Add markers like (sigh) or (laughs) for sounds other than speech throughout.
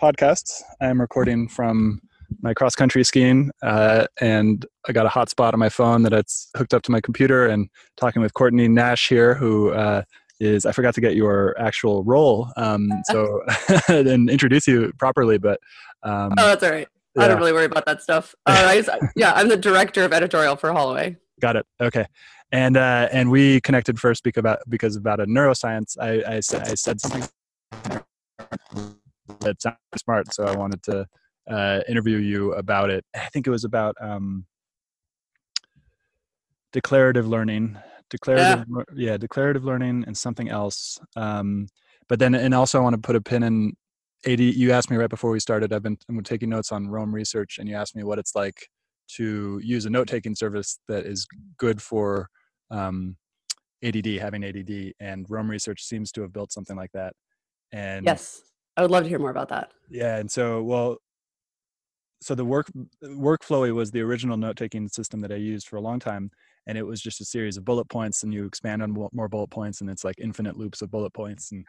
podcast. I am recording from my cross country skiing, uh, and I got a hotspot on my phone that it's hooked up to my computer. And talking with Courtney Nash here, who uh, is I forgot to get your actual role, um, (laughs) so (laughs) and introduce you properly. But um, oh, that's all right. Yeah. I don't really worry about that stuff. (laughs) Uh, I, yeah, I'm the director of editorial for Holloway. Got it. Okay. And uh, and we connected first because about because about a neuroscience. I I, I said something that sounded smart. So I wanted to uh, interview you about it. I think it was about um, declarative learning, declarative, yeah. yeah. declarative learning, and something else. Um, but then, and also, I want to put a pin in AD. You asked me right before we started. I've been I'm taking notes on Roam Research, and you asked me what it's like to use a note-taking service that is good for um, ADD, having ADD, and Roam Research seems to have built something like that. And yes, I would love to hear more about that. Yeah, and so well, so the work workflowy was the original note taking system that I used for a long time, and it was just a series of bullet points, and you expand on more bullet points, and it's like infinite loops of bullet points, and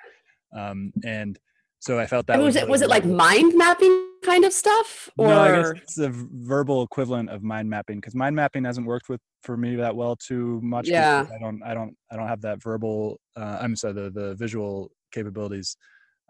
um, and so I felt that was, was it was it like mind mapping kind of stuff or no, I guess it's a verbal equivalent of mind mapping because mind mapping hasn't worked with for me that well too much. Yeah, I don't I don't I don't have that verbal. Uh, I'm sorry, the the visual capabilities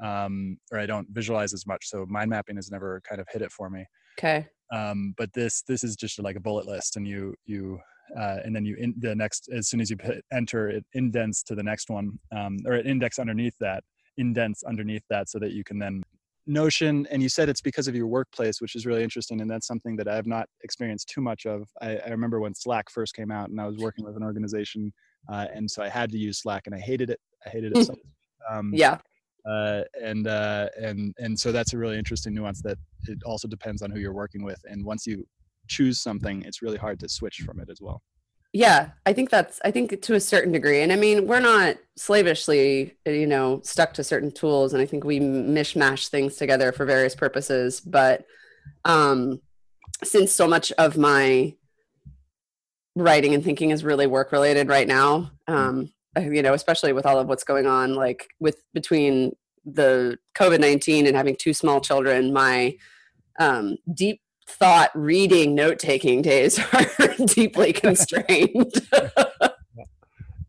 um, or I don't visualize as much. So mind mapping has never kind of hit it for me. Okay. Um, but this this is just like a bullet list, and you you uh, and then you in the next as soon as you hit enter it indents to the next one um, or it index underneath that indents underneath that so that you can then notion and you said it's because of your workplace which is really interesting and that's something that i have not experienced too much of i, I remember when slack first came out and i was working with an organization uh, and so i had to use slack and i hated it i hated it so (laughs) um, yeah uh, and uh, and and so that's a really interesting nuance that it also depends on who you're working with and once you choose something it's really hard to switch from it as well. Yeah i think that's i think to a certain degree and i mean we're not slavishly you know stuck to certain tools and i think we mishmash things together for various purposes but um since so much of my writing and thinking is really work related right now um you know especially with all of what's going on like with between the covid-19 and having two small children my um deep thought reading note taking days (laughs) are deeply (laughs) constrained.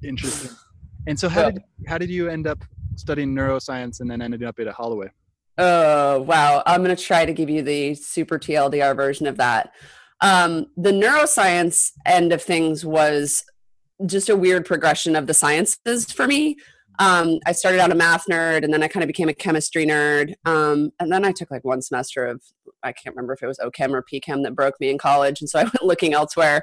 Interesting. And so how did how did you end up studying neuroscience and then ended up at holloway? Oh wow. I'm going to try to give you the super tldr version of that. Um, the neuroscience end of things was just a weird progression of the sciences for me um, I started out a math nerd and then I kind of became a chemistry nerd. Um, and then I took like one semester of, I can't remember if it was OChem or PChem that broke me in college. And so I (laughs) went looking elsewhere.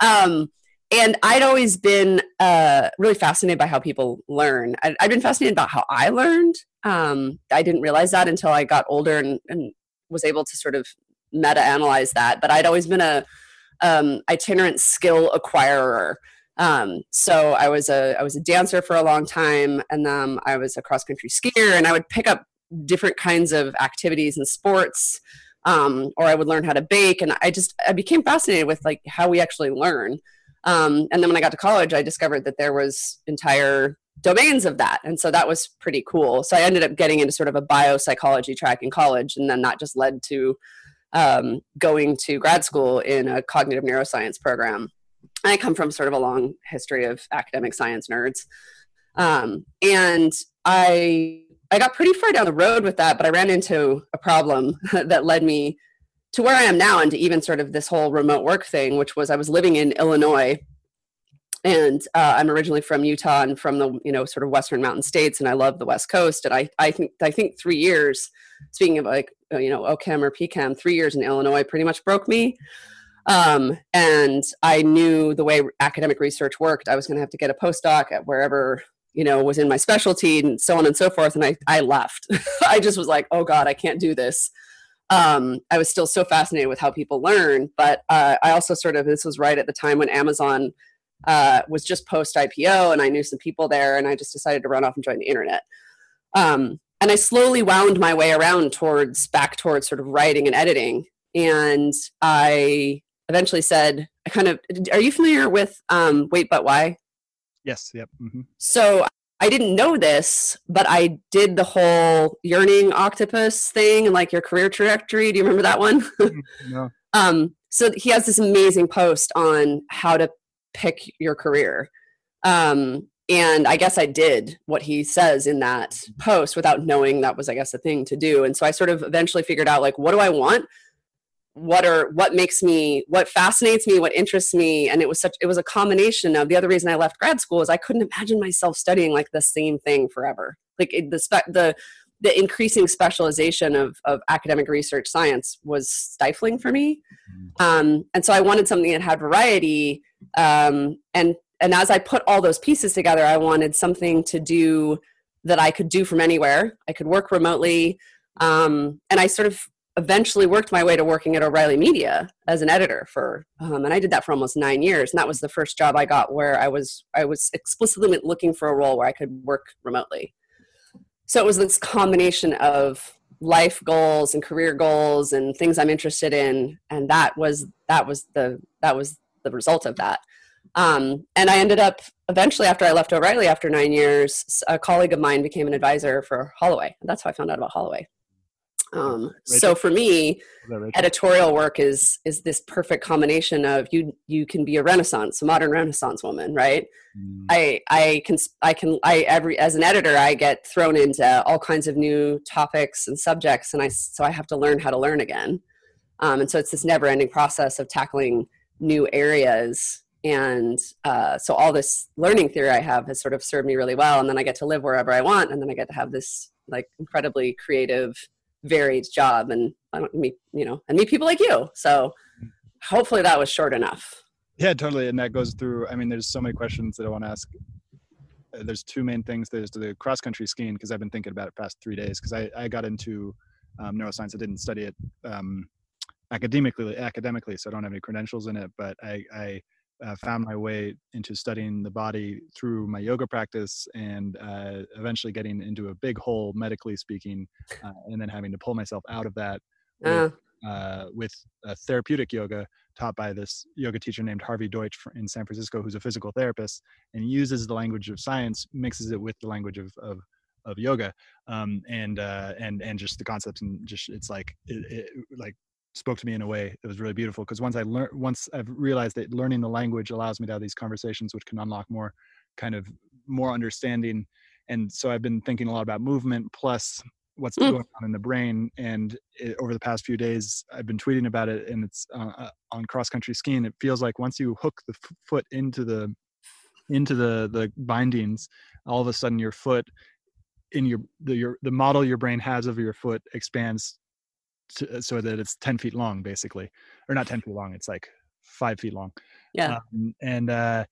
Um, and I'd always been uh, really fascinated by how people learn. I, have been fascinated about how I learned. Um, I didn't realize that until I got older and, and was able to sort of meta analyze that. But I'd always been a um, itinerant skill acquirer. Um, so I was a I was a dancer for a long time, and then I was a cross country skier, and I would pick up different kinds of activities and sports, um, or I would learn how to bake, and I just I became fascinated with like how we actually learn. Um, and then when I got to college, I discovered that there was entire domains of that, and so that was pretty cool. So I ended up getting into sort of a biopsychology track in college, and then that just led to um, going to grad school in a cognitive neuroscience program. I come from sort of a long history of academic science nerds. Um, and I I got pretty far down the road with that, but I ran into a problem (laughs) that led me to where I am now and to even sort of this whole remote work thing, which was I was living in Illinois and uh, I'm originally from Utah and from the you know sort of western mountain states, and I love the West Coast. And I I think I think three years, speaking of like you know OChem or PChem, three years in Illinois pretty much broke me. Um, and I knew the way academic research worked, I was going to have to get a postdoc at wherever you know was in my specialty and so on and so forth. And I I left. (laughs) I just was like, oh God, I can't do this. Um, I was still so fascinated with how people learn, but uh, I also sort of this was right at the time when Amazon uh, was just post IPO, and I knew some people there, and I just decided to run off and join the internet. Um, and I slowly wound my way around towards back towards sort of writing and editing, and I eventually said, I kind of, are you familiar with um, Wait But Why? Yes, yep. Mm-hmm. So I didn't know this, but I did the whole yearning octopus thing and like your career trajectory. Do you remember that one? Mm-hmm. (laughs) no. um, so he has this amazing post on how to pick your career. Um, and I guess I did what he says in that post without knowing that was, I guess, a thing to do. And so I sort of eventually figured out like, what do I want? What are what makes me what fascinates me what interests me and it was such it was a combination of the other reason i left grad school is i couldn't imagine myself studying like the same thing forever. Like it, the spe- the the increasing specialization of of academic research science was stifling for me. Mm-hmm. um, and so i wanted something that had variety um, and and as i put all those pieces together i wanted something to do that i could do from anywhere. I could work remotely um, and i sort of eventually worked my way to working at O'Reilly Media as an editor for, um, and I did that for almost nine years. And that was the first job I got where I was I was explicitly looking for a role where I could work remotely. So it was this combination of life goals and career goals and things I'm interested in, and that was that was the that was the result of that. Um, and I ended up eventually after I left O'Reilly after nine years, a colleague of mine became an advisor for Holloway. And that's how I found out about Holloway. Um, so for me, editorial work is is this perfect combination of you you can be a Renaissance, a modern Renaissance woman, right? Mm. I I can I can I every as an editor I get thrown into all kinds of new topics and subjects, and I so I have to learn how to learn again. Um, and so it's this never ending process of tackling new areas and uh, so all this learning theory i have has sort of served me really well and then i get to live wherever i want and then i get to have this like incredibly creative varied job and i don't meet you know and meet people like you. So hopefully that was short enough. Yeah totally. And that goes through i mean there's so many questions that i want to ask. Uh, there's two main things. There's the cross country skiing because i've been thinking about it past three days because I, I got into um, neuroscience. I didn't study it um, academically academically so i don't have any credentials in it but i, I uh, found my way into studying the body through my yoga practice and uh, eventually getting into a big hole medically speaking uh, and then having to pull myself out of that with, uh. uh, with therapeutic yoga taught by this yoga teacher named harvey deutsch in san francisco who's a physical therapist and uses the language of science mixes it with the language of, of of yoga um, and uh, and and just the concepts and just it's like it, it, like spoke to me in a way that was really beautiful because once I learned once I've realized that learning the language allows me to have these conversations which can unlock more kind of more understanding and so I've been thinking a lot about movement plus what's mm. going on in the brain and it, over the past few days I've been tweeting about it and it's uh, uh on cross country skiing it feels like once you hook the f- foot into the into the the bindings all of a sudden your foot in your the your the model your brain has of your foot expands to, uh, so that it's 10 feet long basically or not 10 feet long it's like five feet long yeah. um, and uh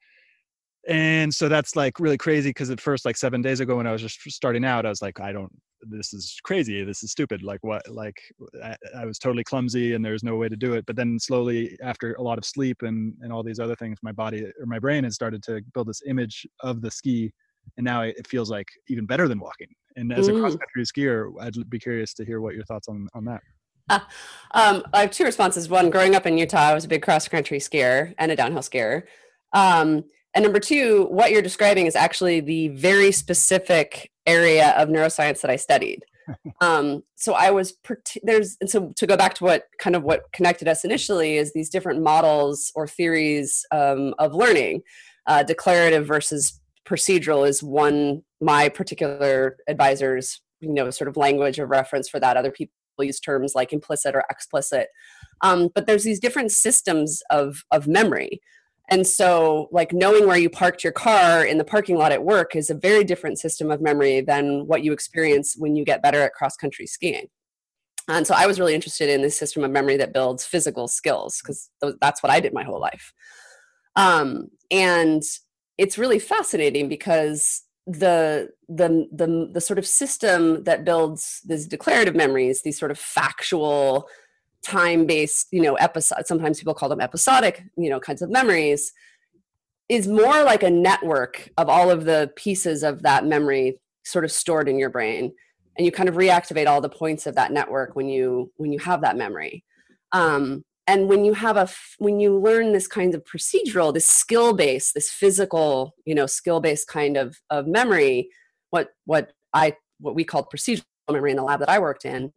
and so that's like really crazy because at first like seven days ago when i was just starting out i was like i don't this is crazy this is stupid like what like I, I, was totally clumsy and there's no way to do it. But then slowly after a lot of sleep and and all these other things my body or my brain has started to build this image of the ski and now it feels like even better than walking. And as mm. a cross country skier i'd be curious to hear what your thoughts on on that (laughs) um, I have two responses. One, growing up in Utah, I was a big cross country skier and a downhill skier. Um, and number two, what you're describing is actually the very specific area of neuroscience that I studied. (laughs) um, so I was there's and so to go back to what kind of what connected us initially is these different models or theories um, of learning. Uh, declarative versus procedural is one my particular advisors you know sort of language of reference for that. Other people use terms like implicit or explicit. Um, but there's these different systems of, of memory. And so, like knowing where you parked your car in the parking lot at work is a very different system of memory than what you experience when you get better at cross country skiing. And so, I was really interested in this system of memory that builds physical skills because that's what I did my whole life. Um, and it's really fascinating because the the the the sort of system that builds these declarative memories, these sort of factual, time-based, you know, episode. Sometimes people call them episodic, you know, kinds of memories, is more like a network of all of the pieces of that memory sort of stored in your brain, and you kind of reactivate all the points of that network when you when you have that memory. Um, and when you have a when you learn this kind of procedural this skill based this physical you know skill based kind of of memory what what i what we called procedural memory in the lab that i worked in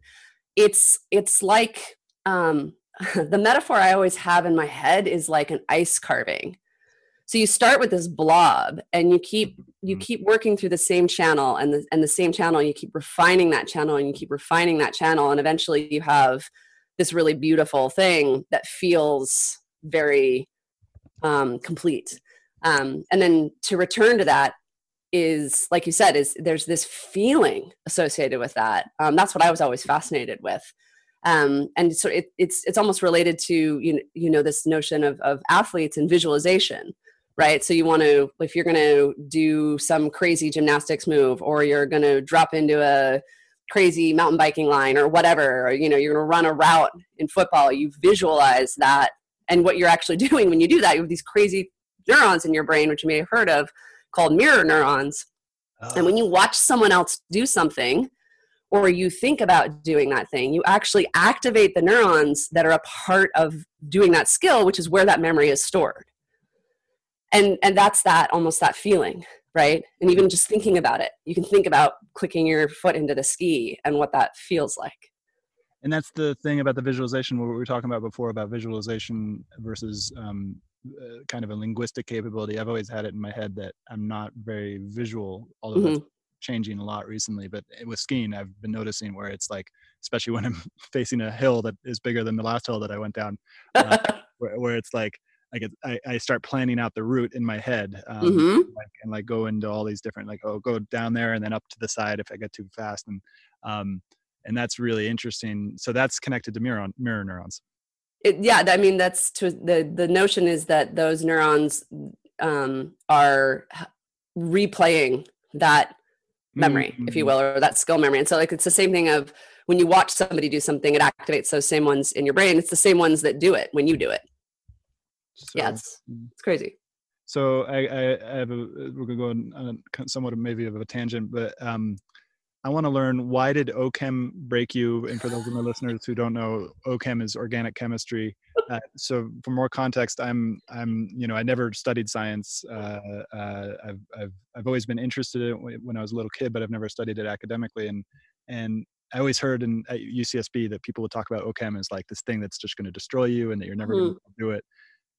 it's it's like um (laughs) the metaphor i always have in my head is like an ice carving so you start with this blob and you keep you mm-hmm. keep working through the same channel and the, and the same channel you keep refining that channel and you keep refining that channel and eventually you have this really beautiful thing that feels very um, complete. Um, and then to return to that is, like you said, is there's this feeling associated with that. Um, that's what I was always fascinated with. Um, and so it, it's it's almost related to you know, you know this notion of, of athletes and visualization right so you want to if you're going to do some crazy gymnastics move or you're going to drop into a crazy mountain biking line or whatever or, you know you're going to run a route in football you visualize that and what you're actually (laughs) doing when you do that. You have these crazy neurons in your brain which you may have heard of called mirror neurons. Oh. and when you watch someone else do something or you think about doing that thing you actually activate the neurons that are a part of doing that skill which is where that memory is stored. And and that's that almost that feeling right? And even just thinking about it, you can think about clicking your foot into the ski and what that feels like. And that's the thing about the visualization, what we were talking about before about visualization versus um, uh, kind of a linguistic capability. I've always had it in my head that I'm not very visual, although mm-hmm. that's changing a lot recently. But with skiing, I've been noticing where it's like, especially when I'm (laughs) facing a hill that is bigger than the last hill that I went down, uh, (laughs) where, where, it's like I get I, I start planning out the route in my head um, Mhm. like, and like go into all these different like oh go down there and then up to the side if I get too fast and um and that's really interesting. So that's connected to mirror mirror neurons. It, yeah, I mean that's to the the notion is that those neurons um, are replaying that memory, if you Mhm. will, or that skill memory. And so, like, it's the same thing of when you watch somebody do something, it activates those same ones in your brain. It's the same ones that do it when you do it. Yeah, it's mm. it's crazy. So I, I, I have a, we're gonna go on a somewhat of maybe of a tangent, but um, I want to learn why did OChem break you? And for those of my (laughs) listeners who don't know, OChem is organic chemistry. (laughs) Uh, so for more context, I'm I'm you know I never studied science. Uh, uh, I've I've I've always been interested in it when when I was a little kid, but I've never studied it academically. And and I always heard in at UCSB that people would talk about OChem as like this thing that's just going to destroy you and that you're never going to do it.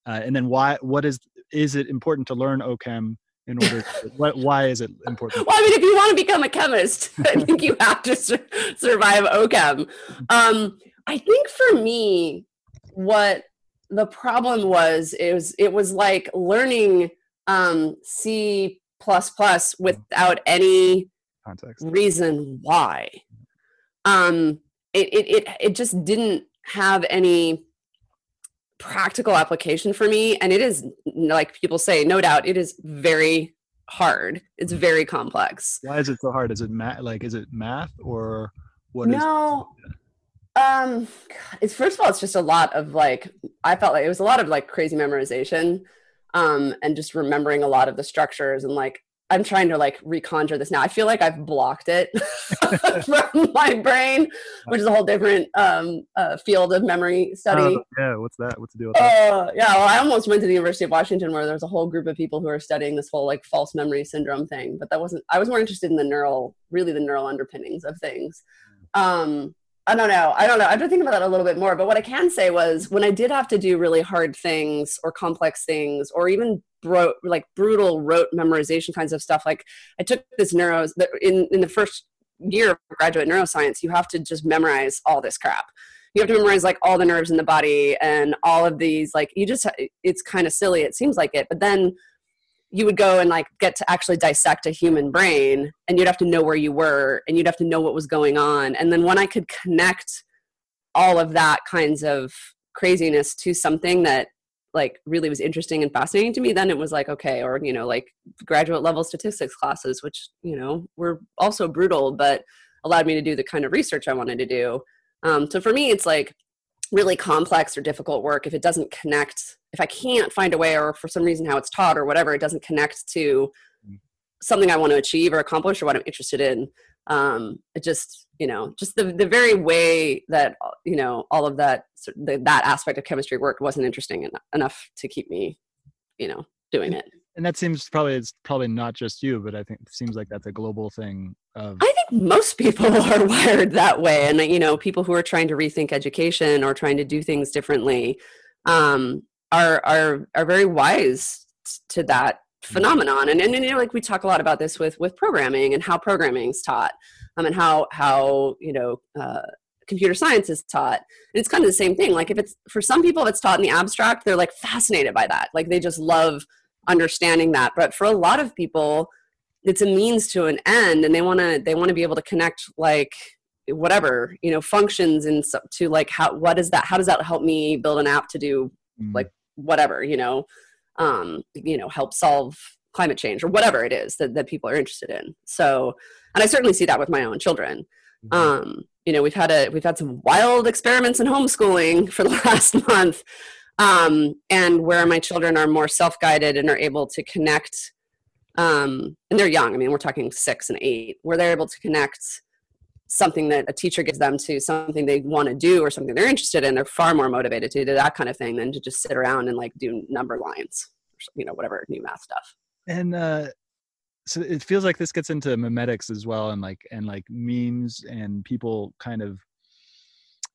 Uh, and then why what is is it important to learn OChem in order to, (laughs) what, why is it important Well, I mean, if you want to become a chemist, (laughs) I think you have to sur- survive OChem. Um, I think for me, what the problem was is it was like learning um, C plus plus without any context reason why. Um, it, it it it just didn't have any practical application for me, and it is like people say, no doubt, it is very hard. It's very complex. why is it so hard is it math like is it math or what no um it's first of all it's just a lot of like i felt like it was a lot of like crazy memorization um and just remembering a lot of the structures and like i'm trying to like reconjure this now i feel like i've blocked it (laughs) from my brain which is a whole different um uh, field of memory study Oh, yeah what's that what's the deal with that uh, yeah, well, I almost went to the University of Washington where there was a whole group of people who are studying this whole like false memory syndrome thing. But that wasn't. I was more interested in the neural, really the neural underpinnings of things. Um, I don't know. I don't know. I've been thinking about that a little bit more. But what I can say was when I did have to do really hard things or complex things or even bro- like brutal rote memorization kinds of stuff, like I took this neuros in in the first year of graduate neuroscience, you have to just memorize all this crap you have to memorize like all the nerves in the body and all of these like you just it's kind of silly it seems like it but then you would go and like get to actually dissect a human brain and you'd have to know where you were and you'd have to know what was going on. And then when i could connect all of that kinds of craziness to something that like really was interesting and fascinating to me then it was like okay or you know like graduate level statistics classes which you know were also brutal but allowed me to do the kind of research i wanted to do. Um, so for me, it's like really complex or difficult work if it doesn't connect, if I can't find a way or for some reason how it's taught or whatever, it doesn't connect to something I want to achieve or accomplish or what I'm interested in. Um, it just, you know, just the, the very way that, you know, all of that, the, that aspect of chemistry work wasn't interesting en- enough to keep me, you know, doing it. And that seems probably it's probably not just you but i think it seems like that's a global thing of I think most people (laughs) are wired that way, and you know, people who are trying to rethink education or trying to do things differently um, are are are very wise to that phenomenon. And, and you know, like we talk a lot about this with with programming and how programming is taught, um, and how how you know. Uh, computer science is taught and it's kind of the same thing like if it's for some people it's taught in the abstract they're like fascinated by that like they just love understanding that. But for a lot of people it's a means to an end and they want to they want to be able to connect like whatever you know functions and so, to like how what is that how does that help me build an app to do Mm. like whatever you know? Um you know help solve climate change or whatever it is that, that people are interested in. So and i certainly see that with my own children. Mhm. um you know we've had a we've had some wild experiments in homeschooling (laughs) for the last month um and where my children are more self-guided and are able to connect um and they're young i mean we're talking six and eight where they're able to connect something that a teacher gives them to something they want to do or something they're interested in they're far more motivated to do that kind of thing than to just sit around and like do number lines you know whatever new math stuff. And uh so it feels like this gets into memetics as well and like and like memes and people kind of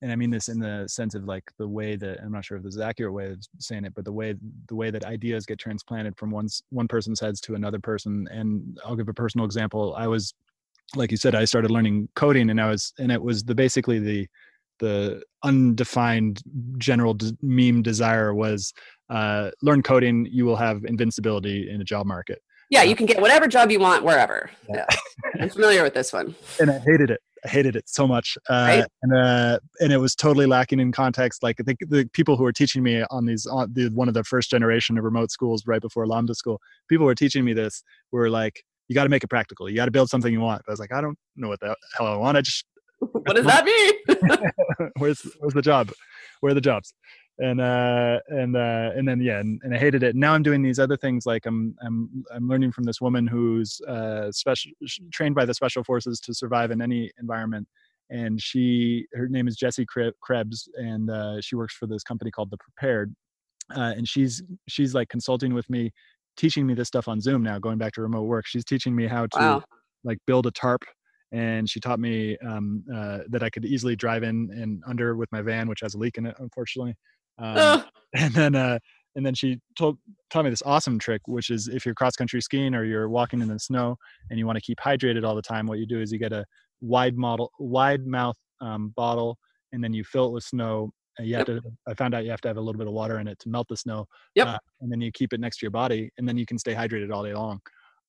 and i mean this in the sense of like the way that i'm not sure if this is an accurate way of saying it but the way the way that ideas get transplanted from one's one person's heads to another person and i'll give a personal example i was like you said i started learning coding and i was and it was the basically the the undefined general d- meme desire was uh, learn coding, you will have invincibility in the job market. Yeah, you can get whatever job you want wherever. Yeah. I'm familiar with this one. (laughs) And I hated it. I hated it so much, uh, right? and uh, and it was totally lacking in context. Like the, the people who were teaching me on these on the one of the first generation of remote schools right before Lambda school, people were teaching me this were like, you got to make it practical. You got to build something you want. I was like, I don't know what the hell I want. I just (laughs) what does that mean? (laughs) where's where's the job? Where are the jobs? And uh and uh and then yeah and, and, i hated it now i'm doing these other things like i'm i'm i'm learning from this woman who's uh special trained by the special forces to survive in any environment and she her name is jessie krebs and uh, she works for this company called the prepared uh, and she's she's like consulting with me teaching me this stuff on zoom now going back to remote work she's teaching me how to wow. like build a tarp and she taught me um, uh, that I could easily drive in and under with my van, which has a leak in it, unfortunately. Um, (laughs) and then uh, and then she told taught me this awesome trick, which is if you're cross country skiing or you're walking in the snow and you want to keep hydrated all the time, what you do is you get a wide model wide mouth um, bottle and then you fill it with snow. And you have yep. to. I found out you have to have a little bit of water in it to melt the snow. Yep. Uh, and then you keep it next to your body, and then you can stay hydrated all day long.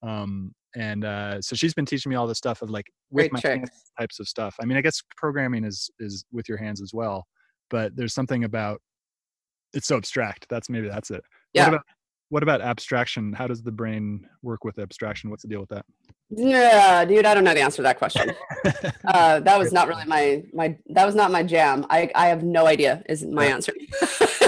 Um, and uh, so she's been teaching me all this stuff of like with Great my hands types of stuff. I mean, I guess programming is is with your hands as well, but there's something about it's so abstract. That's maybe that's it. Yeah. What about, what about abstraction? How does the brain work with abstraction? What's the deal with that? Yeah, dude, I don't know the answer to that question. (laughs) uh, that was not really my my that was not my jam. I I have no idea is my yeah. answer. (laughs)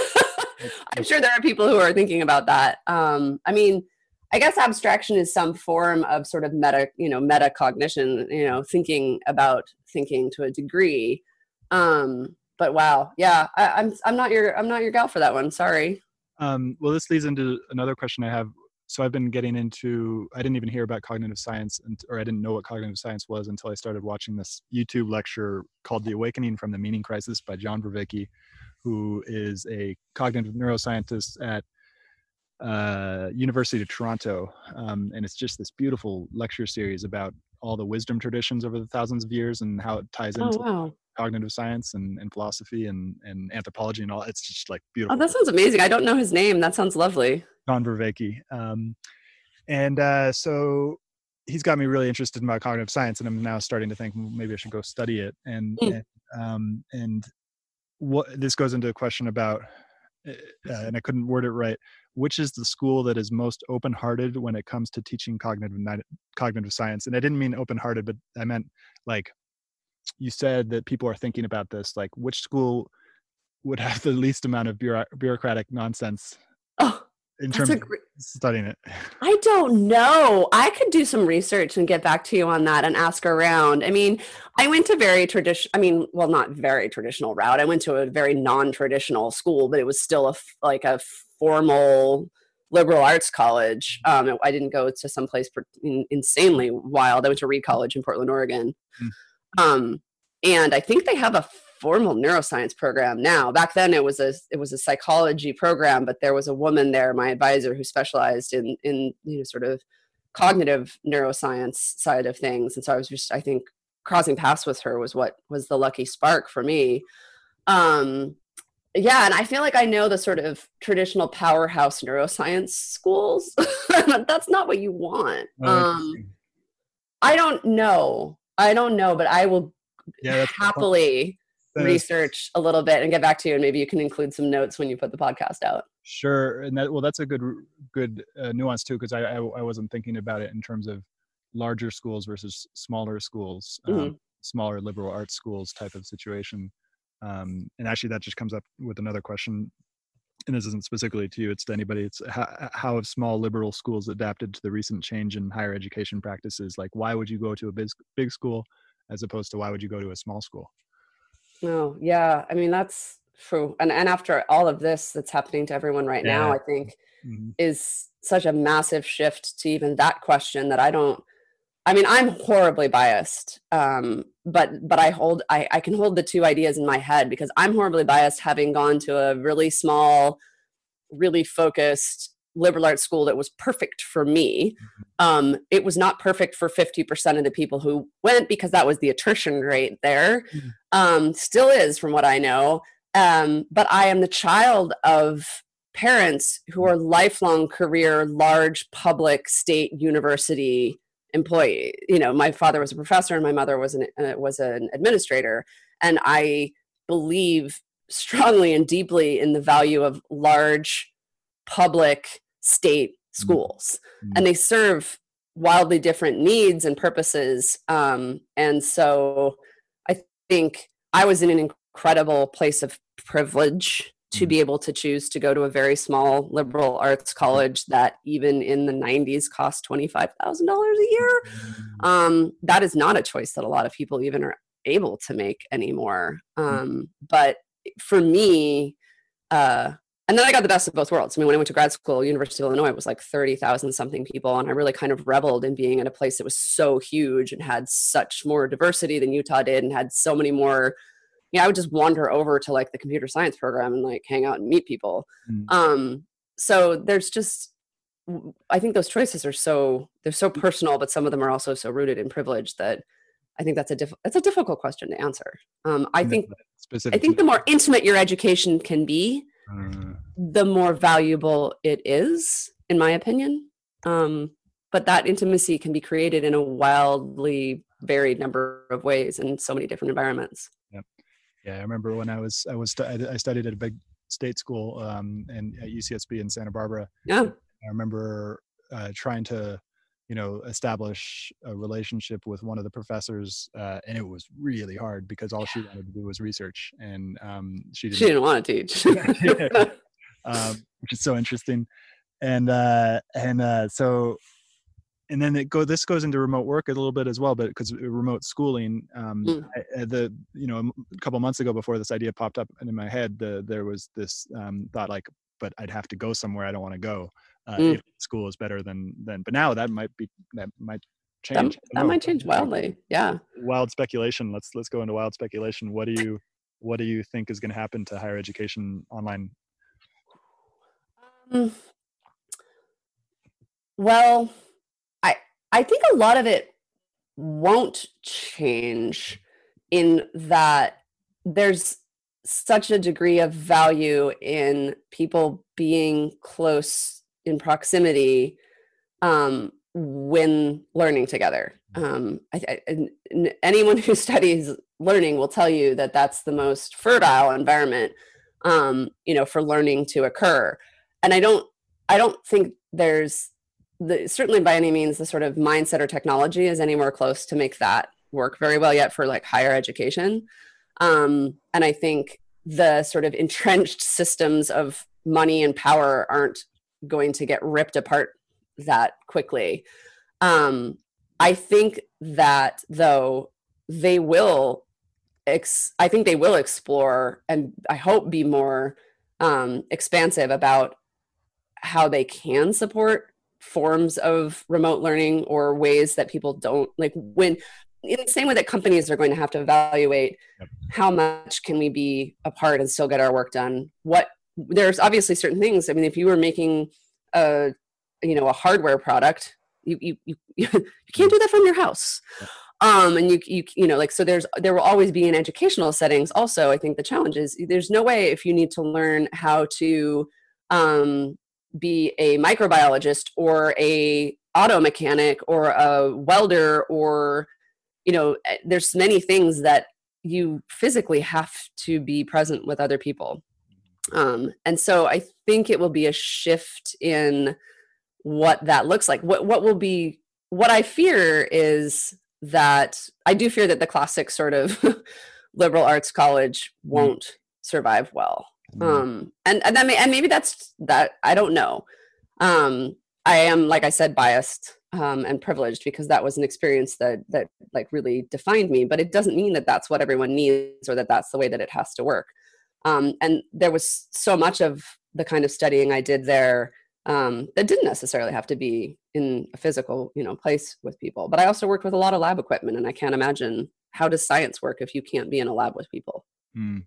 (laughs) I'm sure there are people who are thinking about that. Um, I mean, I guess abstraction is some form of sort of meta, you know, metacognition, you know, thinking about thinking to a degree. Um, but wow, yeah, I, am I'm, I'm not your I'm not your gal for that one. Sorry. Um, well, this leads into another question I have. So I've been getting into. I didn't even hear about cognitive science, and, or I didn't know what cognitive science was until I started watching this YouTube lecture called "The Awakening from the Meaning Crisis" by John Vervaeke, who is a cognitive neuroscientist at uh, University of Toronto, um, and it's just this beautiful lecture series about all the wisdom traditions over the thousands of years and how it ties oh, into oh, wow cognitive science and, and philosophy and, and anthropology and all. It's just like beautiful. Oh, that sounds amazing. I don't know his name. That sounds lovely. John Vervaeke. Um, and uh, so he's got me really interested in about cognitive science, and I'm now starting to think maybe I should go study it. And mm. and, um, and what this goes into a question about, uh, and I couldn't word it right. Which is the school that is most open-hearted when it comes to teaching cognitive cognitive science? And I didn't mean open-hearted, but I meant like you said that people are thinking about this like which school would have the least amount of bureaucratic nonsense oh, in terms of studying it? (laughs) I don't know. I could do some research and get back to you on that and ask around. I mean i went to very traditional i mean well not very traditional route. I went to a very non-traditional school but it was still a like a formal liberal arts college. Um, i didn't go to some place insanely wild. I went to reed college in portland oregon. Mm. Um, and I think they have a formal neuroscience program now. Back then, it was a it was a psychology program, but there was a woman there, my advisor, who specialized in in you know sort of cognitive neuroscience side of things. And so I was just I think crossing paths with her was what was the lucky spark for me. Um, yeah, and I feel like I know the sort of traditional powerhouse neuroscience schools. (laughs) That's not what you want. Oh, um, I don't know. I don't know, but I will yeah, happily research a little bit and get back to you, and maybe you can include some notes when you put the podcast out. Sure, and that well, that's a good good uh, nuance too, because I, I, I wasn't thinking about it in terms of larger schools versus smaller schools, um, mm-hmm. smaller liberal arts schools type of situation. Um, and actually, that just comes up with another question and this isn't specifically to you, it's to anybody. It's how, how have small liberal schools adapted to the recent change in higher education practices? Like, why would you go to a big, big school as opposed to why would you go to a small school? No, yeah. I mean, that's true. And, and after all of this that's happening to everyone right yeah. now, I think mm-hmm. is such a massive shift to even that question that I don't, I mean, I'm horribly biased, um, but but I hold I, I can hold the two ideas in my head because I'm horribly biased, having gone to a really small, really focused liberal arts school that was perfect for me. Mm-hmm. Um, it was not perfect for 50% of the people who went because that was the attrition rate there. Mm-hmm. Um, still is, from what I know. Um, but I am the child of parents who are lifelong career, large public state university employee. You know, my father was a professor and my mother was an uh, was an administrator, and I believe strongly and deeply in the value of large public state mm-hmm. schools mm-hmm. and they serve wildly different needs and purposes um, and so i think i was in an incredible place of privilege to mm-hmm. be able to choose to go to a very small liberal arts college that even in the 90s cost $25000 a year mm-hmm. um, that is not a choice that a lot of people even are able to make anymore um, but for me uh, and then I got the best of both worlds. I mean, when I went to grad school, University of Illinois, it was like 30,000 something people. And I really kind of reveled in being in a place that was so huge and had such more diversity than Utah did and had so many more. You know, I would just wander over to like the computer science program and like hang out and meet people. Mm. Um, so there's just, I think those choices are so, they're so personal, but some of them are also so rooted in privilege that I think that's a diff- that's a difficult question to answer. Um, I think I think the more intimate your education can be, mm. the more valuable it is, in my opinion. Um, but that intimacy can be created in a wildly varied number of ways in so many different environments. Yeah, yeah. I remember when I was I was I studied at a big state school um, and at UCSB in Santa Barbara. Yeah. I remember uh, trying to you know establish a relationship with one of the professors uh, and it was really hard because all she wanted to do was research and um, she didn't, she didn't want to teach (laughs) um, which is so interesting and uh, and uh, so and then it go this goes into remote work a little bit as well but because remote schooling um, mm. I, the you know a couple months ago before this idea popped up in my head the, there was this um, thought like but i'd have to go somewhere i don't want to go uh, mm. if school is better than than but now that might be that might change that, that might change wildly yeah wild speculation let's let's go into wild speculation what do you what do you think is going to happen to higher education online um, well i think a lot of it won't change in that there's such a degree of value in people being close in proximity um, when learning together. Um, I, I, anyone who (laughs) studies learning will tell you that that's the most fertile environment, um, you know, for learning to occur. And I don't, I don't think there's the, certainly by any means the sort of mindset or technology is anywhere close to make that work very well yet for like higher education. Um, and I think the sort of entrenched systems of money and power aren't going to get ripped apart that quickly. Um, I think that though they will, ex- I think they will explore and I hope be more um, expansive about how they can support forms of remote learning or ways that people don't like when in the same way that companies are going to have to evaluate yep. how much can we be apart and still get our work done what there's obviously certain things. I mean, if you were making a you know a hardware product, you you you, (laughs) you can't do that from your house. Um, and you you you know like so there's there will always be in educational settings. Also, I think the challenge is there's no way if you need to learn how to um, be a microbiologist or a auto mechanic or a welder or you know eh, there's many things that you physically have to be present with other people um, and so I think it will be a shift in what that looks like. What what will be what I fear is that I do fear that the classic sort of (laughs) liberal arts college mm. won't survive well. Mm. Um, and and that may, and maybe that's that I don't know. Um, I am like I said biased um, and privileged because that was an experience that that like really defined me. But it doesn't mean that that's what everyone needs or that that's the way that it has to work. Um, and there was so much of the kind of studying I did there um, that didn't necessarily have to be in a physical, you know, place with people. But I also worked with a lot of lab equipment, and I can't imagine how does science work if you can't be in a lab with people. Mm.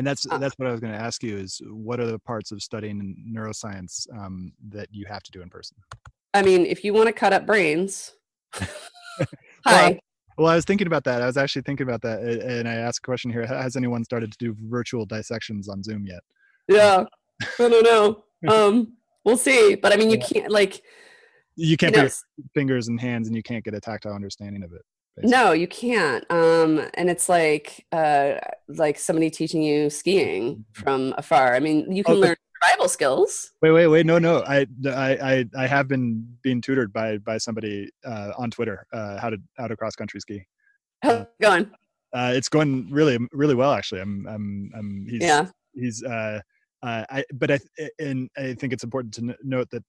And that's Uh, that's what I was going to ask you is what are the parts of studying neuroscience um, that you have to do in person? I mean, if you want to cut up brains, (laughs) Well, hi. Well, I was thinking about that. I was actually thinking about that, and I asked a question here: Has anyone started to do virtual dissections on Zoom yet? Yeah, (laughs) I don't know. Um, we'll see. But I mean, you can't like You you can't know, put your fingers and hands, and you can't get a tactile understanding of it. Basically. No, you can't. Um, and it's like uh, like somebody teaching you skiing from afar. I mean, you can Oh, learn survival skills. Wait, wait, wait! No, no. I, I, I, I have been being tutored by by somebody uh, on Twitter uh, how to how to cross country ski. How's it going? Uh, it's going really, really well actually. I'm, I'm, I'm. He's, Yeah. he's. Uh, uh, I, but I, and I think it's important to n- note that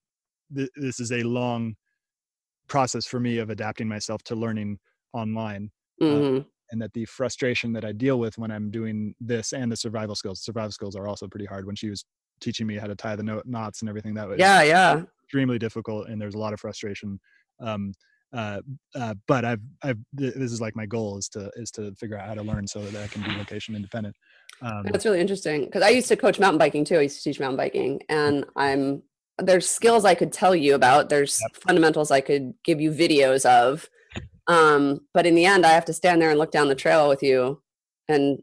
th- this is a long process for me of adapting myself to learning online. Mhm. and that the frustration that I deal with when I'm doing this and the survival skills, survival skills are also pretty hard. When she was teaching me how to tie the no- knots and everything, that was Yeah, yeah. extremely difficult, and there's a lot of frustration. Um, uh, uh, but I've, I've, th- this is like my goal is to is to figure out how to learn so that I can be location independent. Um, That's really interesting because I used to coach mountain biking too. I used to teach mountain biking, and I'm there's skills I could tell you about. There's fundamentals I could give you videos of, um, but in the end, I have to stand there and look down the trail with you and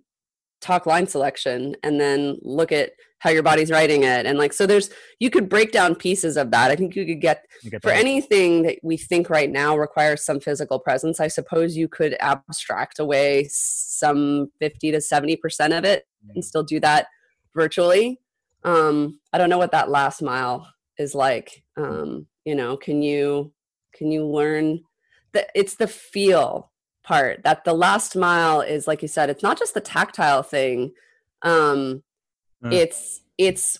talk line selection, and then look at how your body's writing it, and like so. There's you could break down pieces of that. I think you could get you get for anything that we think right now requires some physical presence, I suppose you could abstract away some 50 to 70% of it and still do that virtually. Um, I don't know what that last mile is like. Um, you know, can you can you learn that it's the feel part that the last mile is like you said, it's not just the tactile thing. Um, Uh. it's it's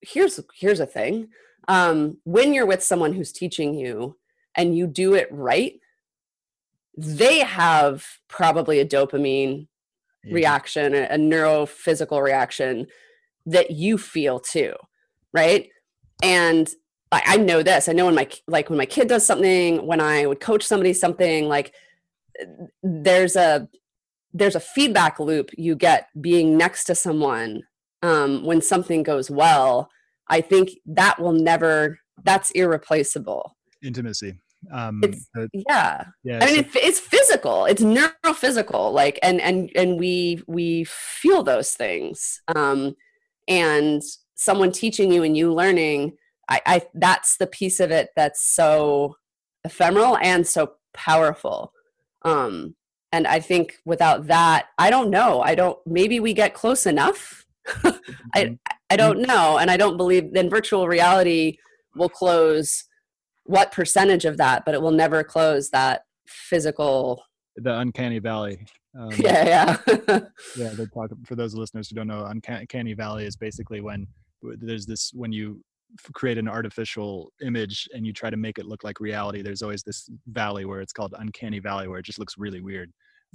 here's here's a thing um, when you're with someone who's teaching you and you do it right, they have probably a dopamine Yeah. reaction, a, a neurophysical reaction that you feel too, right? And I, I know this. I know when my like when my kid does something, when I would coach somebody something, like there's a there's a feedback loop you get being next to someone um, when something goes well. I think that will never. That's irreplaceable. intimacy. Um, It's- but Yeah. yeah, I mean, so- it, it's physical. It's neurophysical. Like, and and and we we feel those things. Um, and someone teaching you and you learning, I, I that's the piece of it that's so ephemeral and so powerful. Um, and I think without that, I don't know. I don't. Maybe we get close enough. (laughs) I I don't know, and I don't believe then virtual reality will close what percentage of that, but it will never close that physical. the uncanny valley. Um, (laughs) Yeah, yeah, (laughs) yeah they talk for those listeners who don't know uncanny valley is basically when there's this when you create an artificial image and you try to make it look like reality there's always this valley where it's called uncanny valley where it just looks really weird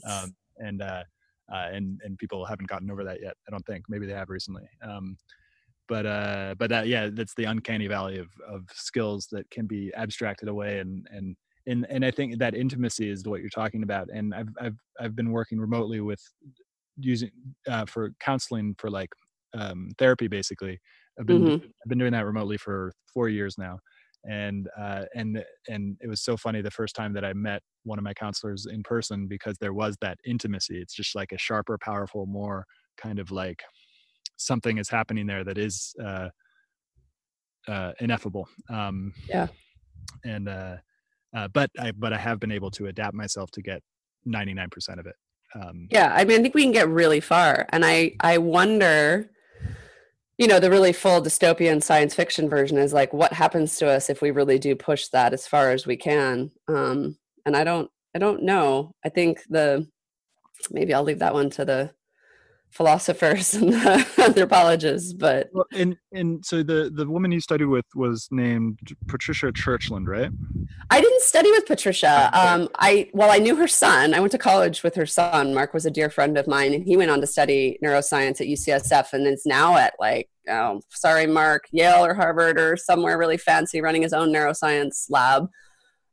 um, and uh, uh, and and people haven't gotten over that yet i don't think maybe they have recently um, but uh but that yeah that's the uncanny valley of of skills that can be abstracted away and and and and I think that intimacy is what you're talking about. And I've I've I've been working remotely with using uh, for counseling for like um, therapy basically. I've been Mhm. I've been doing that remotely for four years now, and uh, and and it was so funny the first time that I met one of my counselors in person because there was that intimacy. It's just like a sharper, powerful, more kind of like something is happening there that is uh, uh, ineffable. Um, Yeah. And uh, uh, but I but I have been able to adapt myself to get 99% of it. Um, yeah. I mean, I think we can get really far, and I I wonder. You know, the really full dystopian science fiction version is like, what happens to us if we really do push that as far as we can? Um, and I don't, I don't know. I think the maybe I'll leave that one to the philosophers and the (laughs) anthropologists, but Well, and and so the the woman you studied with was named Patricia Churchland, right? I didn't study with Patricia. Um, I well, I knew her son. I went to college with her son. Mark was a dear friend of mine, and he went on to study neuroscience at UCSF, and is now at like, oh, sorry, Mark, Yale or Harvard or somewhere really fancy, running his own neuroscience lab.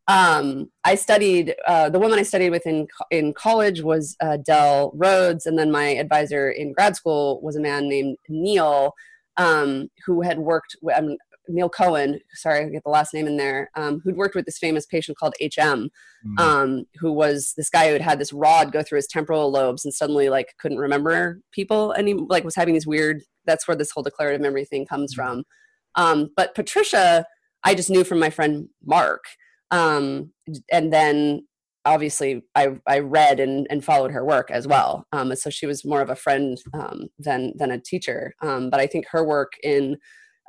Um, I studied uh, the woman I studied with in in college was uh, Del Rhodes, and then my advisor in grad school was a man named Neil, um, who had worked. With, um, Neil Cohen, sorry, I get the last name in there, um, who'd worked with this famous patient called HM, um, who was this guy who had had this rod go through his temporal lobes and suddenly like couldn't remember people and he like was having these weird. That's where this whole declarative memory thing comes mm. from. Um, but Patricia, I just knew from my friend Mark, um, and then obviously I, I read and, and followed her work as well. Um, so she was more of a friend um, than than a teacher. Um, but I think her work in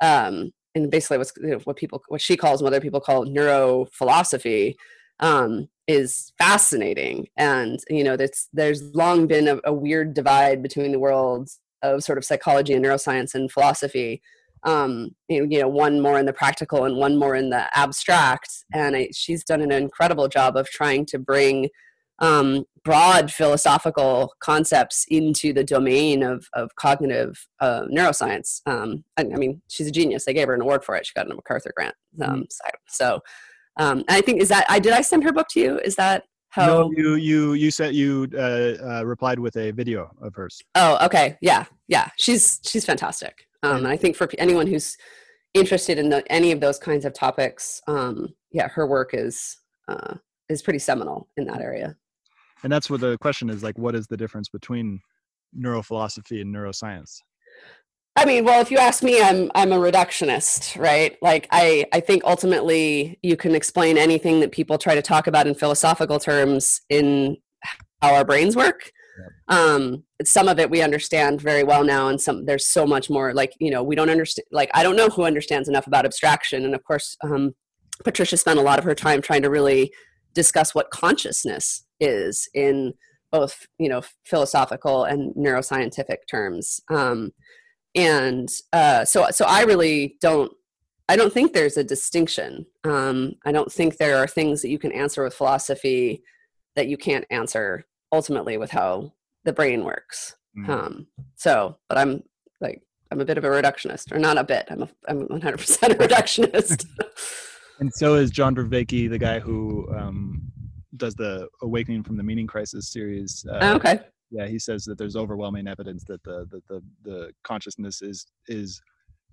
um, in basically what's you know, what people what she calls what other people call neurophilosophy um, is fascinating. And you know, there's there's long been a, a weird divide between the worlds of sort of psychology and neuroscience and philosophy um, you know, one more in the practical and one more in the abstract. And I, she's done an incredible job of trying to bring um, broad philosophical concepts into the domain of, of cognitive uh, neuroscience. Um, I, I, mean, she's a genius. They gave her an award for it. She got a MacArthur grant. Um, mm. So, um, I think is that I did I send her book to you? Is that how? No, you you you said you uh, uh, replied with a video of hers. Oh, okay, yeah, yeah. She's she's fantastic. Um, and I think for anyone who's interested in the, any of those kinds of topics, um, yeah, her work is uh, is pretty seminal in that area. And that's what the question is like: what is the difference between neurophilosophy and neuroscience? I mean, well, if you ask me, I'm I'm a reductionist, right? Like I I think ultimately you can explain anything that people try to talk about in philosophical terms in how our brains work um some of it we understand very well now and some there's so much more like you know we don't understand like i don't know who understands enough about abstraction and of course um patricia spent a lot of her time trying to really discuss what consciousness is in both you know philosophical and neuroscientific terms. Um and uh so so i really don't i don't think there's a distinction. Um i don't think there are things that you can answer with philosophy that you can't answer ultimately with how the brain works. Mm. Um, so, but I'm like, I'm a bit of a reductionist, or not a bit. I'm a, I'm 100 percent a (laughs) reductionist. (laughs) and so is John Vervaeke, the guy who um, does the Awakening from the Meaning Crisis series. Uh, oh, okay. Yeah, he says that there's overwhelming evidence that the the the, the consciousness is is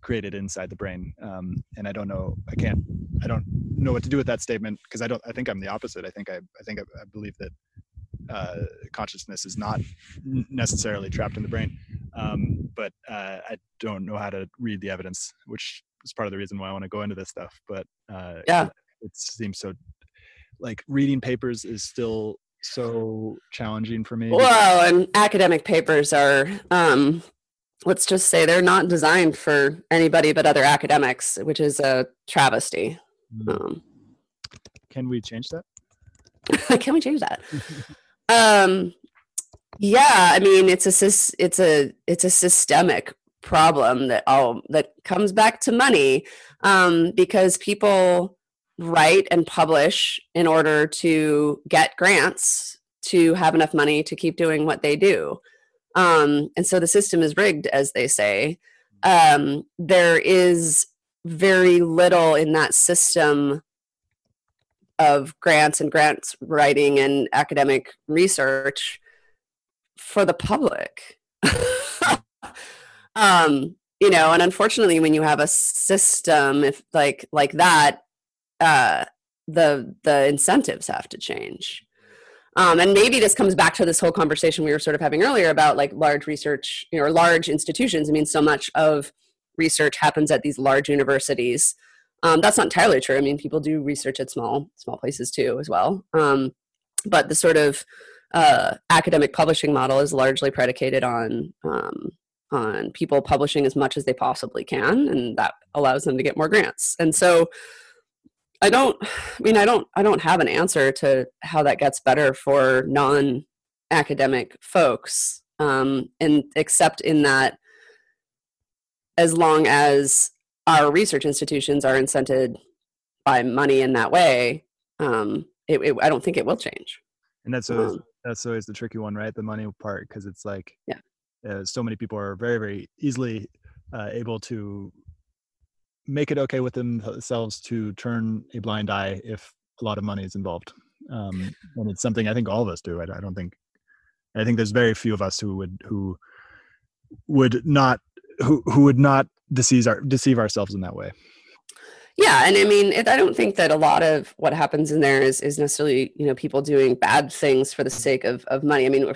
created inside the brain. Um, and I don't know, I can't, I don't know what to do with that statement because I don't. I think I'm the opposite. I think I, I think I, I believe that uh, consciousness is not necessarily trapped in the brain. Um, but uh, I don't know how to read the evidence, which is part of the reason why I want to go into this stuff. But uh, yeah, it, it seems so like reading papers is still so challenging for me. Well, and academic papers are, um, let's just say, they're not designed for anybody but other academics, which is a travesty. Mm. Um, Can we change that? (laughs) Can we change that? (laughs) Um, yeah, I mean, it's a it's a it's a systemic problem that all that comes back to money um, because people write and publish in order to get grants to have enough money to keep doing what they do. Um, and so the system is rigged, as they say. Um, there is very little in that system of grants and grants writing and academic research for the public. (laughs) um, you know, and unfortunately, when you have a system if like like that, uh, the the incentives have to change. Um, and maybe this comes back to this whole conversation we were sort of having earlier about like large research, you know, or large institutions. I mean, so much of research happens at these large universities um, that's not entirely true. I mean, people do research at small small places too, as well. Um, but the sort of uh, academic publishing model is largely predicated on um, on people publishing as much as they possibly can, and that allows them to get more grants. And so, I don't. I mean, I don't. I don't have an answer to how that gets better for non academic folks, um, and except in that as long as our research institutions are incented by money in that way, um, it, it, I don't think it will change. And that's always, um, that's always the tricky one, right? The money part, because it's like, yeah, uh, so many people are very, very easily uh, able to make it okay with themselves to turn a blind eye if a lot of money is involved um, and it's something i think all of us do I, I don't think i think there's very few of us who would who would not who who would not deceive our deceive ourselves in that way. Yeah and i mean it, i don't think that a lot of what happens in there is is necessarily you know people doing bad things for the sake of of money. I mean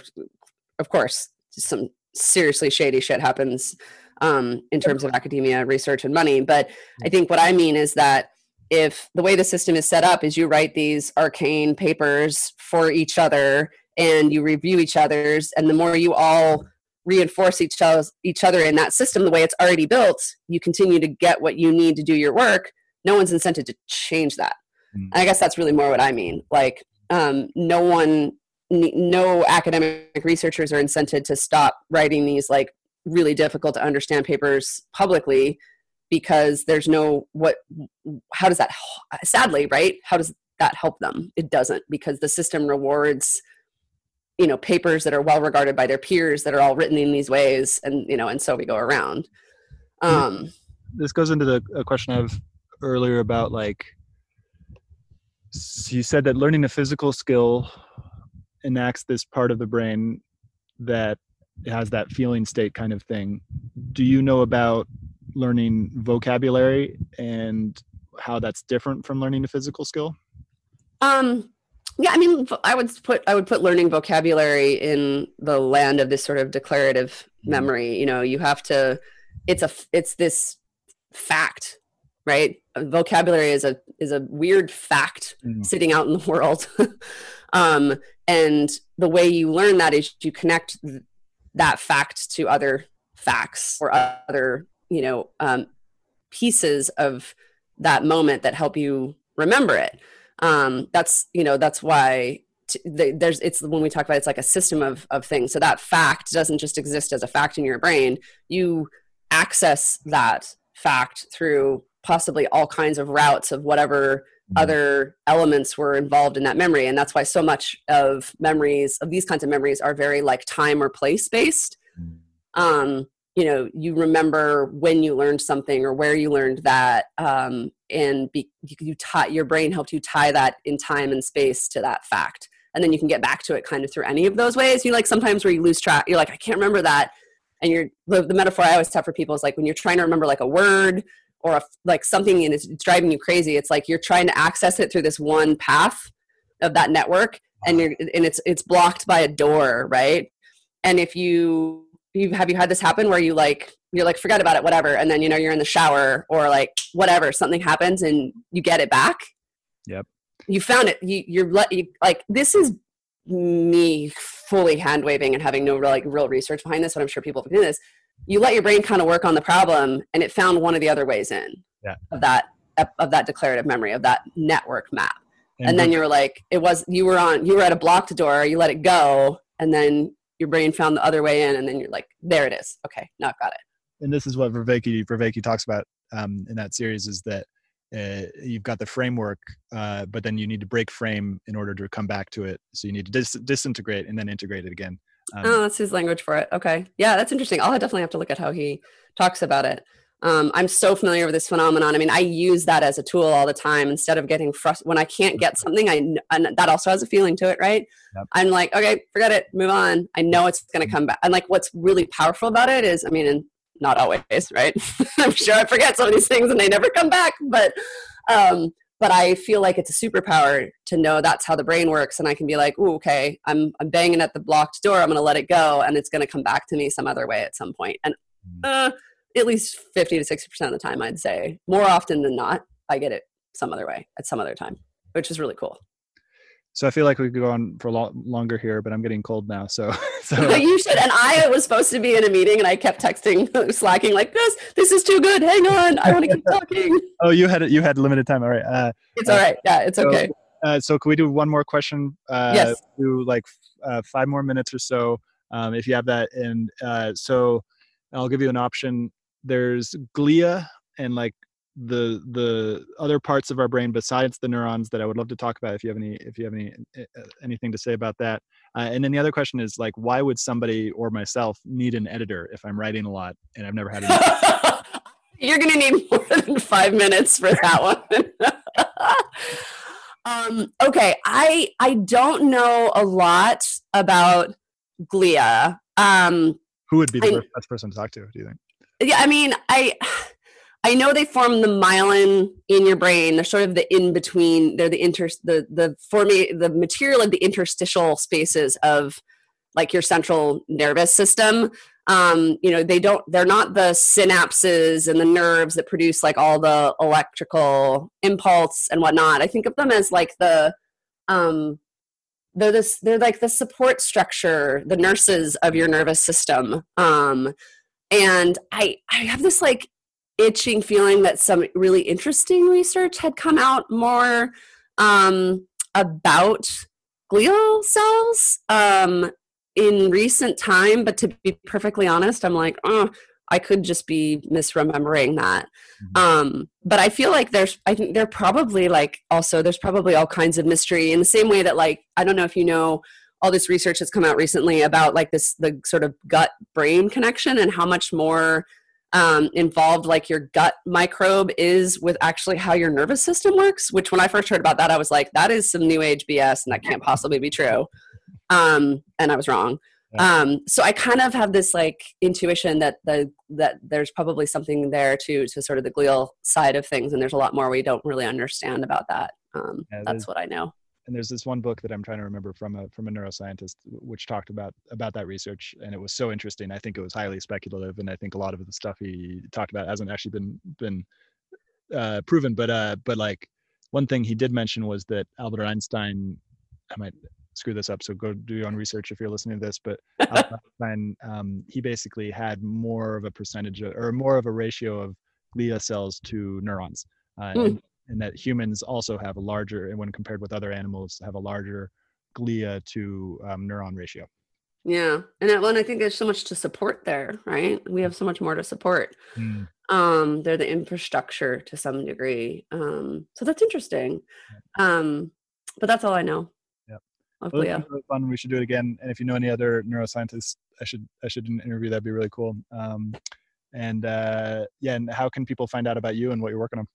of, course some seriously shady shit happens um, in terms of academia research and money. But i think what i mean is that if the way the system is set up is you write these arcane papers for each other and you review each other's and the more you all reinforce each other, each other in that system the way it's already built you continue to get what you need to do your work no one's incented to change that. Mm. i guess that's really more what i mean. Like um, no one no academic researchers are incented to stop writing these like really difficult to understand papers publicly because there's no what how does that sadly right? How does that help them? It doesn't because the system rewards you know papers that are well regarded by their peers that are all written in these ways and you know and so we go around. Um this goes into the a question of earlier about like so you said that learning a physical skill enacts this part of the brain that has that feeling state kind of thing. Do you know about learning vocabulary and how that's different from learning a physical skill? Um yeah i mean i would put i would put learning vocabulary in the land of this sort of declarative mm-hmm. memory you know you have to it's a it's this fact right vocabulary is a is a weird fact mm. sitting out in the (laughs) world um and the way you learn that is you connect that fact to other facts or other you know um pieces of that moment that help you remember it um, that's you know that's why t- the, there's it's when we talk about it, it's like a system of of things. So that fact doesn't just exist as a fact in your brain. You access that fact through possibly all kinds of routes of whatever mm-hmm. other elements were involved in that memory. And that's why so much of memories of these kinds of memories are very like time or place based. Mm. um, you know you remember when you learned something or where you learned that. Um, and be, you, you tie your brain helped you tie that in time and space to that fact. And then you can get back to it kind of through any of those ways. You like sometimes where you lose track you're like i can't remember that. And you're the, the metaphor i always have for people is like when you're trying to remember like a word or a, like something and it's driving you crazy it's like you're trying to access it through this one path of that network and you're and it's it's blocked by a door right? And if you you have you had this happen where you like you're like forget about it whatever. And then you know you're in the shower or like whatever something happens and you get it back. Yep. You found it. You, you're let you, like this is me fully hand waving and having no real, like real research behind this but i'm sure people have been this. You let your brain kind of work on the problem and it found one of the other ways in yeah. of that of that declarative memory of that network map. And, and then you were like it was you were on you were at a blocked door you let it go and then your brain found the other way in and then you're like there it is. Okay now i've got it and this is what Vervaeke Vervaeke talks about um, in that series is that uh, you've got the framework, uh, but then you need to break frame in order to come back to it. So you need to dis- disintegrate and then integrate it again. Um, oh, that's his language for it. Okay, yeah, that's interesting. I'll definitely have to look at how he talks about it. Um, I'm so familiar with this phenomenon. I mean, I use that as a tool all the time. Instead of getting frustrated when I can't get something, I and that also has a feeling to it, right? Yep. I'm like, okay, forget it, move on. I know it's going to come back. And like, what's really powerful about it is, I mean, and not always, right? (laughs) I'm sure I forget some of these things and they never come back, but um, but I feel like it's a superpower to know that's how the brain works, and I can be like, "Ooh, okay, I'm I'm banging at the blocked door. I'm going to let it go, and it's going to come back to me some other way at some point." And mm. uh, at least 50 to 60 percent of the time, I'd say more often than not, I get it some other way at some other time, which is really cool. So I feel like we could go on for a lot longer here, but I'm getting cold now. So, (laughs) so. (laughs) you should. And I was supposed to be in a meeting, and I kept texting, (laughs) slacking, like this. This is too good. Hang on, I want to keep talking. oh, you had you had limited time. All right. Uh, it's all right. Yeah, it's so, okay. Uh, so can we do one more question? Uh, yes. Do like uh, five more minutes or so, um, if you have that. And uh, so I'll give you an option. There's glia and like the the other parts of our brain besides the neurons that I would love to talk about if you have any if you have any eh, eh, anything to say about that. Uh, and then the other question is like why would somebody or myself need an editor if I'm writing a lot and I've never had an (laughs) You're going to need (laughs) more than 5 minutes for that one. (laughs) Um, okay, I I don't know a lot about glia. Um, Who would be the I, best person to talk to? Do you think? Yeah, I mean, I I know they form the myelin in your brain. They're sort of the in between. They're the inter the the forming the material of the interstitial spaces of like your central nervous system. Um, you know, they don't. They're not the synapses and the nerves that produce like all the electrical impulse and whatnot. I think of them as like the um, they're this they're like the support structure, the nurses of your nervous system. Um, and I I have this like itching feeling that some really interesting research had come out more um, about glial cells um, in recent time. But to be perfectly honest, I'm like, oh, I could just be misremembering that. Mm-hmm. Um, but I feel like there's, I think there probably like also there's probably all kinds of mystery in the same way that like I don't know if you know all this research has come out recently about like this the sort of gut brain connection and how much more um, involved like your gut microbe is with actually how your nervous system works which when i first heard about that i was like that is some new age bs and that can't possibly be true. Um, and i was wrong. Um, so i kind of have this like intuition that the that there's probably something there to to sort of the glial side of things and there's a lot more we don't really understand about that. Um, yeah, that's what i know and there's this one book that I'm trying to remember from a from a neuroscientist which talked about about that research and it was so interesting. I think it was highly speculative and I think a lot of the stuff he talked about hasn't actually been been uh, proven. But uh, but like one thing he did mention was that Albert Einstein. I might screw this up, so go do your own research if you're listening to this. But Albert (laughs) Einstein, um, he basically had more of a percentage of, or more of a ratio of glia cells to neurons. Uh, mm. And, that humans also have a larger, and when compared with other animals, have a larger glia to um, neuron ratio. Yeah, and well, and I think there's so much to support there, right? We have so much more to support. Mm. Um, they're the infrastructure to some degree. Um, so that's interesting. Um, but that's all I know. Yeah. Hopefully, well, yeah. fun. We should do it again. And if you know any other neuroscientists, I should I should interview. That'd be really cool. Um, and uh, yeah, and how can people find out about you and what you're working on?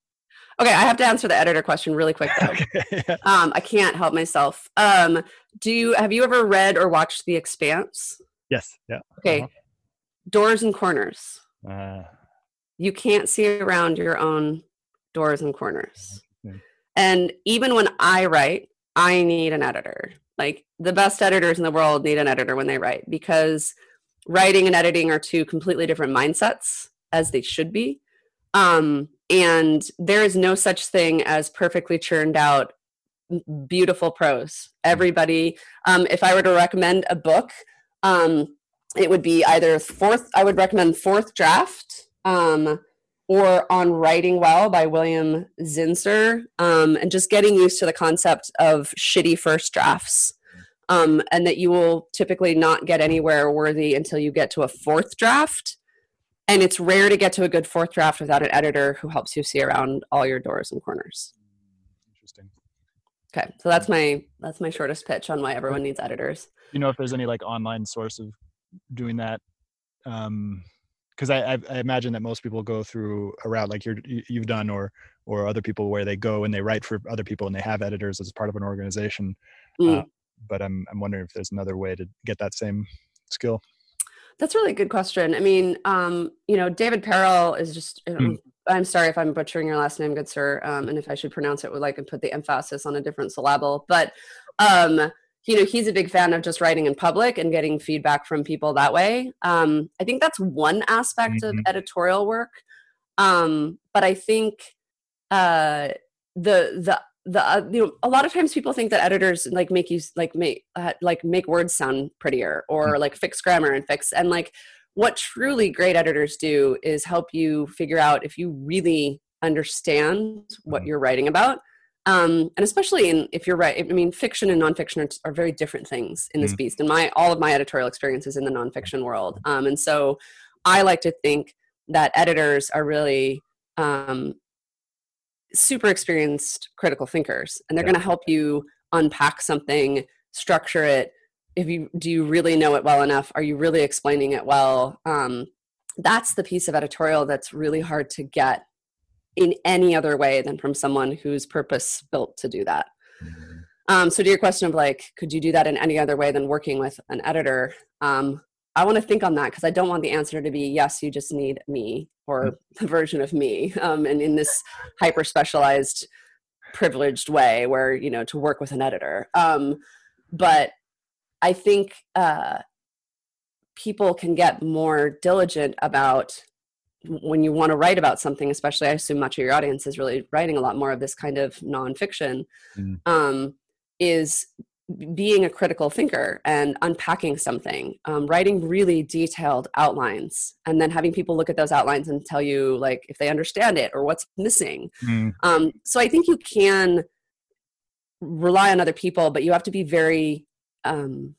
Okay, I have to answer the editor question really quick though. (laughs) okay, um, I can't help myself. Um, do you have you ever read or watched The Expanse? Yes. Yeah. Okay. Uh-huh. Doors and corners. Uh, you can't see around your own doors and corners. Okay. And even when I write, I need an editor. Like the best editors in the world need an editor when they write because writing and editing are two completely different mindsets as they should be. Um, and there is no such thing as perfectly churned out beautiful prose. Everybody um, if i were to recommend a book um, it would be either fourth i would recommend fourth draft um, or on writing well by william zinsser um, and just getting used to the concept of shitty first drafts. Um, and that you will typically not get anywhere worthy until you get to a fourth draft and it's rare to get to a good fourth draft without an editor who helps you see around all your doors and corners. Interesting. Okay so that's my that's my shortest pitch on why everyone needs editors. You know if there's any like online source of doing that? Um because I, I, I imagine that most people go through a route like you're you've done or or other people where they go and they write for other people and they have editors as part of an organization. Mm. uh, but i'm i'm wondering if there's another way to get that same skill that's a really good question. I mean, um, you know, David Perell is just. Mm. I'm sorry if I'm butchering your last name, good sir, um, and if I should pronounce it with like and put the emphasis on a different syllable. But um, you know, he's a big fan of just writing in public and getting feedback from people that way. Um, I think that's one aspect mm-hmm. of editorial work. Um, but I think uh, the the the uh, you know a lot of times people think that editors like make you like make uh, like make words sound prettier or mm. like fix grammar and fix and like what truly great editors do is help you figure out if you really understand what mm. you're writing about um, and especially in if you're right i mean fiction and nonfiction are, are very different things in this mm. beast and my all of my editorial experiences in the nonfiction world um, and so i like to think that editors are really um, super experienced critical thinkers and they're yeah. going to help you unpack something structure it. If you do you really know it well enough? Are you really explaining it well? Um, that's the piece of editorial that's really hard to get in any other way than from someone who's purpose built to do that. Um, so to your question of like, could you do that in any other way than working with an editor? Um, I want to think on that because I don't want the answer to be yes, you just need me or mm. the version of me, um, and in this hyper specialized, privileged way where you know to work with an editor. Um, but I think uh, people can get more diligent about when you want to write about something, especially I assume much of your audience is really writing a lot more of this kind of nonfiction, mm. um, is being a critical thinker and unpacking something, um, writing really detailed outlines, and then having people look at those outlines and tell you like if they understand it or what's missing. Mm. Um, so I think you can rely on other people, but you have to be very um,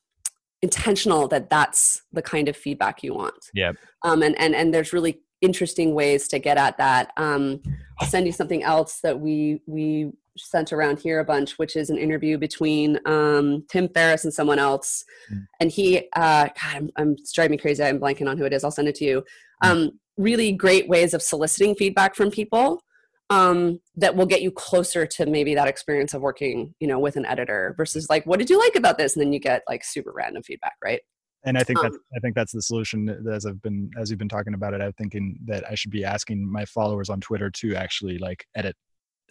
intentional that that's the kind of feedback you want. Yeah. Um, and and and there's really interesting ways to get at that. Um, I'll send you something else that we we sent around here a bunch, which is an interview between um, Tim Ferriss and someone else. Mm. And he, uh, God, I'm, I'm it's driving me crazy. I'm blanking on who it is. I'll send it to you. Um, really great ways of soliciting feedback from people um, that will get you closer to maybe that experience of working, you know, with an editor versus like, what did you like about this? And then you get like super random feedback, right? and i think um, that's i think that's the solution as i've been as you've been talking about it i'm thinking that i should be asking my followers on twitter to actually like edit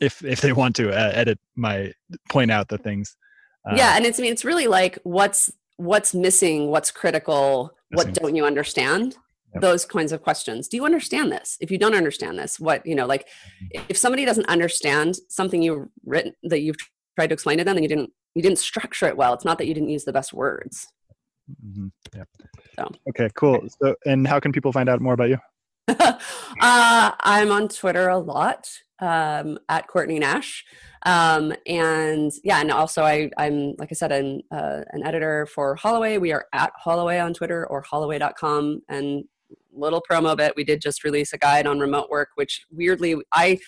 if if they want to uh, edit my point out the things. Uh, yeah and it's i mean it's really like what's what's missing what's critical missing. what don't you understand? Yep. those kinds of questions. Do you understand this? If you don't understand this what you know like mm-hmm. if somebody doesn't understand something you've written that you've tried to explain to them and you didn't you didn't structure it well. It's not that you didn't use the best words. Mm-hmm. yeah so. Okay cool. So and how can people find out more about you? (laughs) Uh, i'm on twitter a lot um, at Courtney Nash. Um, and yeah, and also I, I'm, like I said, I'm uh, an editor for Holloway. We are at Holloway on Twitter or holloway.com. And little promo bit, we did just release a guide on remote work, which weirdly I,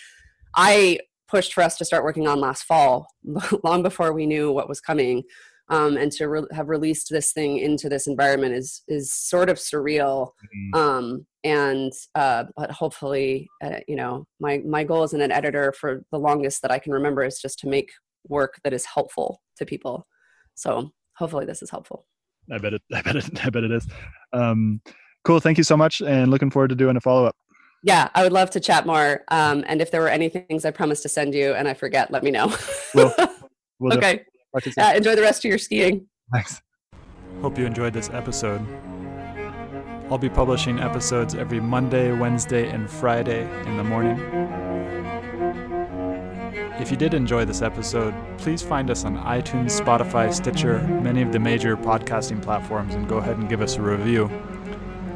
I pushed for us to start working on last fall, (laughs) long before we knew what was coming um, and to re- have released this thing into this environment is is sort of surreal. Mm-hmm. Um, and uh, but hopefully, uh, you know, my my goal as an editor for the longest that I can remember is just to make work that is helpful to people. So hopefully, this is helpful. I bet it. (laughs) I bet it. I bet it is. Um, cool. Thank you so much, and looking forward to doing a follow up. Yeah, I would love to chat more. Um, and if there were any things I promised to send you and I forget, let me know. we'll, (laughs) we'll okay. Uh, enjoy the rest of your skiing. Thanks. Hope you enjoyed this episode. I'll be publishing episodes every Monday, Wednesday, and Friday in the morning. If you did enjoy this episode, please find us on iTunes, Spotify, Stitcher, many of the major podcasting platforms, and go ahead and give us a review.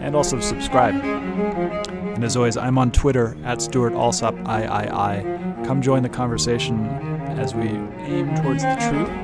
And also subscribe. And as always, I'm on Twitter at Stuart Alsop III. Come join the conversation as we aim towards the truth.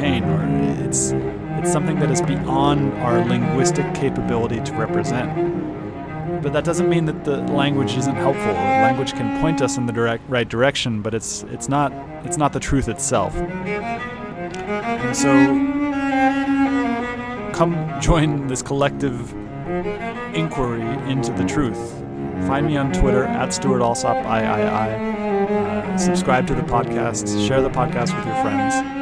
pain, or it's it's something that is beyond our linguistic capability to represent. But that doesn't mean that the language isn't helpful. Language can point us in the direct right direction, but it's it's not it's not the truth itself. And so come join this collective inquiry into the truth. Find me on Twitter at Stuart Alsop III. Uh, subscribe to the podcast, share the podcast with your friends.